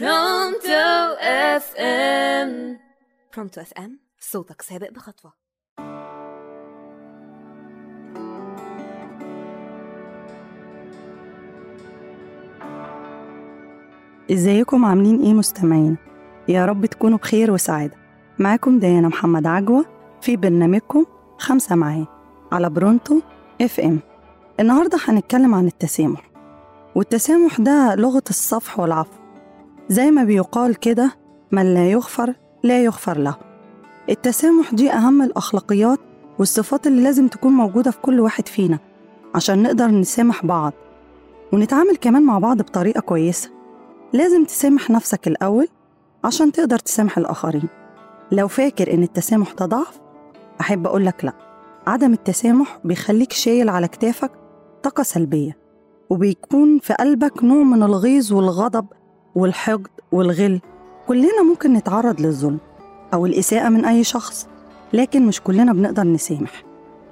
Pronto FM Pronto FM صوتك سابق بخطوة. إزيكم؟ عاملين إيه مستمعين؟ يا رب تكونوا بخير وسعادة. معاكم ديانا محمد عجوة في برنامجكم خمسة معايا على Pronto FM النهاردة هنتكلم عن التسامح. والتسامح ده لغة الصفح والعفو. زي ما بيقال كده من لا يغفر لا يغفر له. التسامح دي أهم الأخلاقيات والصفات اللي لازم تكون موجودة في كل واحد فينا عشان نقدر نسامح بعض. ونتعامل كمان مع بعض بطريقة كويسة. لازم تسامح نفسك الأول عشان تقدر تسامح الآخرين. لو فاكر إن التسامح ده ضعف أحب أقولك لأ. عدم التسامح بيخليك شايل على كتافك طاقة سلبية وبيكون في قلبك نوع من الغيظ والغضب والحقد والغل. كلنا ممكن نتعرض للظلم أو الإساءة من أي شخص لكن مش كلنا بنقدر نسامح.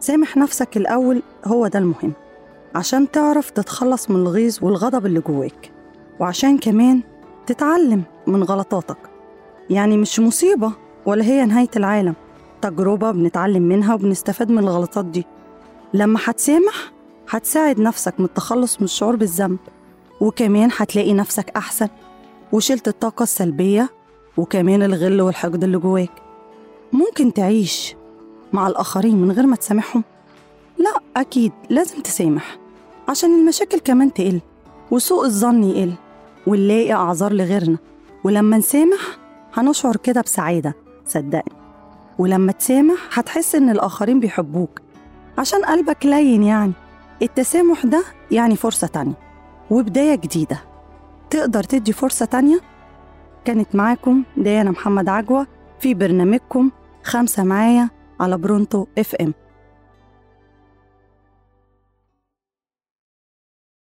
سامح نفسك الأول هو ده المهم عشان تعرف تتخلص من الغيظ والغضب اللي جواك. وعشان كمان تتعلم من غلطاتك. يعني مش مصيبة ولا هي نهاية العالم تجربة بنتعلم منها وبنستفاد من الغلطات دي. لما هتسامح هتساعد نفسك من التخلص من الشعور بالذنب وكمان هتلاقي نفسك أحسن. وشلت الطاقة السلبية وكمان الغل والحقد اللي جواك. ممكن تعيش مع الآخرين من غير ما تسامحهم؟ لا أكيد لازم تسامح عشان المشاكل كمان تقل وسوء الظن يقل ونلاقي أعذار لغيرنا. ولما نسامح هنشعر كده بسعادة صدقني. ولما تسامح هتحس إن الآخرين بيحبوك عشان قلبك لين يعني. التسامح ده يعني فرصة تانية وبداية جديدة. تقدر تدي فرصة تانية؟ كانت معاكم ديانا محمد عجوة في برنامجكم خمسة معايا على برونتو اف ام